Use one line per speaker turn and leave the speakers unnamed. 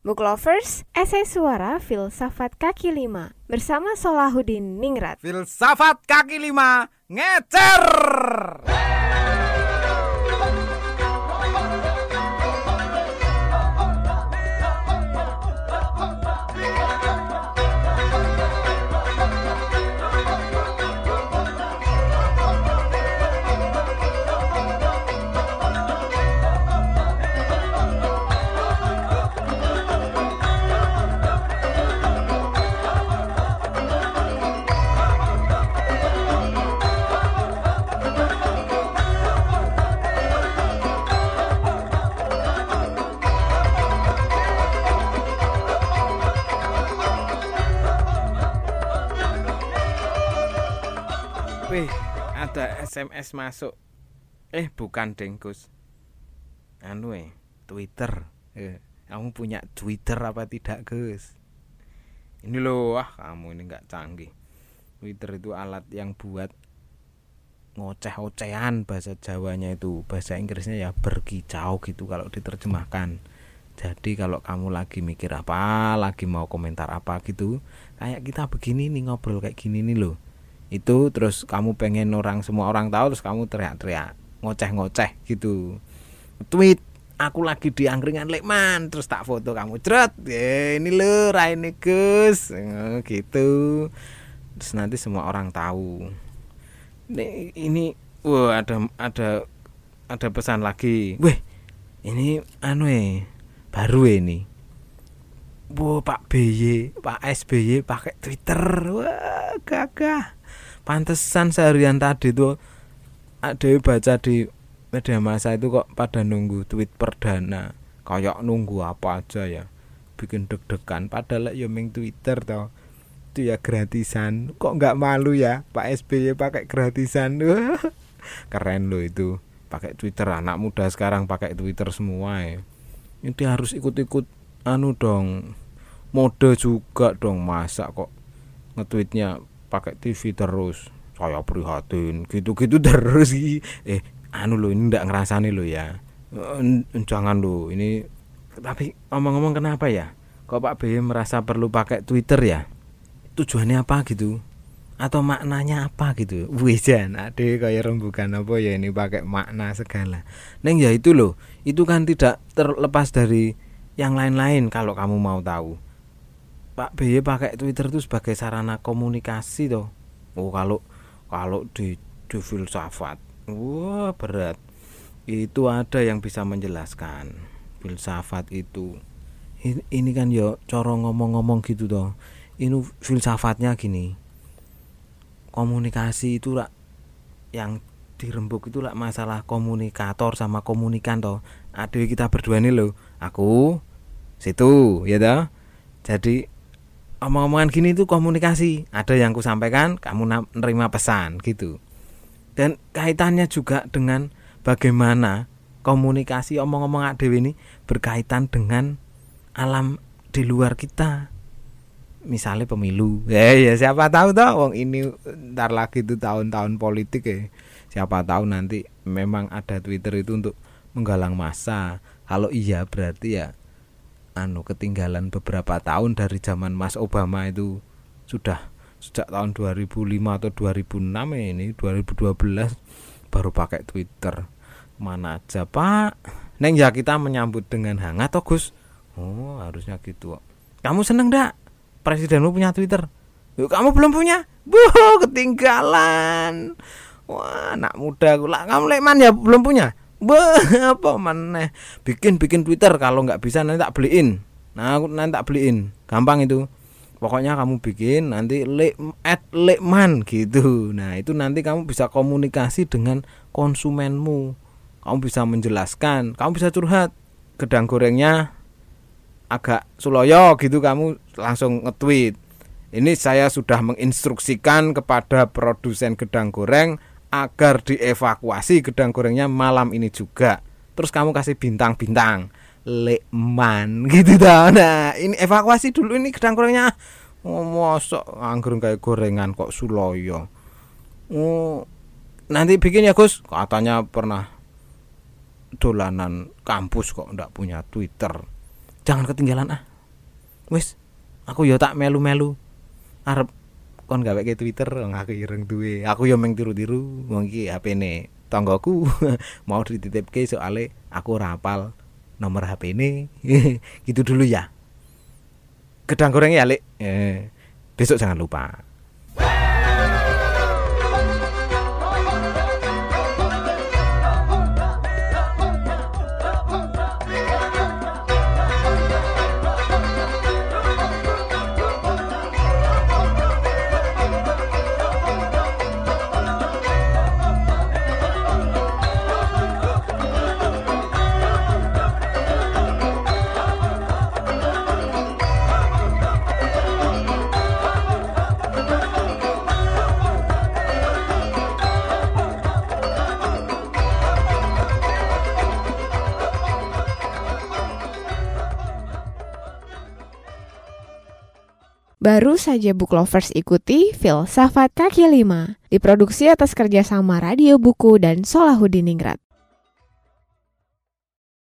Book Lovers, esai suara filsafat kaki lima bersama Solahuddin Ningrat.
Filsafat kaki lima ngecer. Wih, ada SMS masuk. Eh, bukan Dengkus. Anu eh, Twitter. Eh, kamu punya Twitter apa tidak, Gus? Ini loh, wah kamu ini nggak canggih. Twitter itu alat yang buat ngoceh-ocehan bahasa Jawanya itu. Bahasa Inggrisnya ya berkicau gitu kalau diterjemahkan. Jadi kalau kamu lagi mikir apa, lagi mau komentar apa gitu, kayak kita begini nih ngobrol kayak gini nih loh itu terus kamu pengen orang semua orang tahu terus kamu teriak-teriak ngoceh-ngoceh gitu. Tweet aku lagi di angkringan Lekman terus tak foto kamu. Ceret ya ini lo Raine Gus. Eh, gitu. Terus nanti semua orang tahu. Ini, ini wah ada ada ada pesan lagi. Weh ini anu eh baru eh, ini. Wah, Pak BY, Pak SBY pakai Twitter. Wah, gagah. Pantesan seharian tadi tuh ada baca di media massa itu kok pada nunggu tweet perdana. Kayak nunggu apa aja ya. Bikin deg-degan padahal ya ming Twitter toh. Itu ya gratisan. Kok nggak malu ya Pak SBY pakai gratisan. Keren loh itu. Pakai Twitter anak muda sekarang pakai Twitter semua ya. Ini harus ikut-ikut anu dong mode juga dong masa kok nge-tweetnya pakai TV terus. Saya prihatin. Gitu-gitu terus eh anu lo ini ndak ngerasani lo ya. Eh, jangan lo ini tapi ngomong-ngomong kenapa ya? Kok Pak BY merasa perlu pakai Twitter ya? Tujuannya apa gitu? Atau maknanya apa gitu? Wih jan ade kayak rembukan apa ya ini pakai makna segala. Neng ya itu loh itu kan tidak terlepas dari yang lain-lain kalau kamu mau tahu Pak BY pakai Twitter itu sebagai sarana komunikasi toh. Oh kalau kalau di di filsafat, wah berat. Itu ada yang bisa menjelaskan filsafat itu. Ini, ini kan yo coro ngomong-ngomong gitu toh. Ini filsafatnya gini. Komunikasi itu rak yang dirembuk itu lah masalah komunikator sama komunikan toh. Ada kita berdua nih loh. Aku situ ya toh. Jadi omong-omongan gini itu komunikasi. Ada yang ku sampaikan kamu nerima pesan gitu. Dan kaitannya juga dengan bagaimana komunikasi omong-omong adewe ini berkaitan dengan alam di luar kita. Misalnya pemilu. Ya ya siapa tahu toh wong ini ntar lagi itu tahun-tahun politik ya. Siapa tahu nanti memang ada Twitter itu untuk menggalang massa kalau iya berarti ya anu ketinggalan beberapa tahun dari zaman Mas Obama itu. Sudah sejak tahun 2005 atau 2006 ya ini 2012 baru pakai Twitter. Mana aja Pak? Neng ya kita menyambut dengan hangat toh Gus. Oh harusnya gitu kamu seneng dak? Presidenmu punya Twitter? Kamu belum punya? Bu ketinggalan. Wah anak muda lah kamu lekman ya belum punya Bah, apa maneh bikin bikin Twitter kalau nggak bisa nanti tak beliin. Nah, aku nanti tak beliin. Gampang itu. Pokoknya kamu bikin nanti le at lekman gitu. Nah, itu nanti kamu bisa komunikasi dengan konsumenmu. Kamu bisa menjelaskan, kamu bisa curhat. Gedang gorengnya agak suloyo gitu kamu langsung nge-tweet. Ini saya sudah menginstruksikan kepada produsen gedang goreng agar dievakuasi gedang gorengnya malam ini juga. Terus kamu kasih bintang-bintang. Lekman gitu dah. Nah, ini evakuasi dulu ini gedang gorengnya. Oh, mosok anggur kayak gorengan kok suloyo. Oh, nanti bikin ya Gus. Katanya pernah dolanan kampus kok ndak punya Twitter. Jangan ketinggalan ah. wis aku yo tak melu-melu arep kon gawe ke Twitter aku ireng duwe. Aku yo meng tiru-tiru wong iki HP-ne tanggoku mau dititipke soalnya aku ora hafal nomor HP ini gitu dulu ya. Gedang goreng ya Lek? Eh, besok jangan lupa
Baru saja Book Lovers ikuti Filsafat Kaki Lima, diproduksi atas kerjasama Radio Buku dan Solahudiningrat.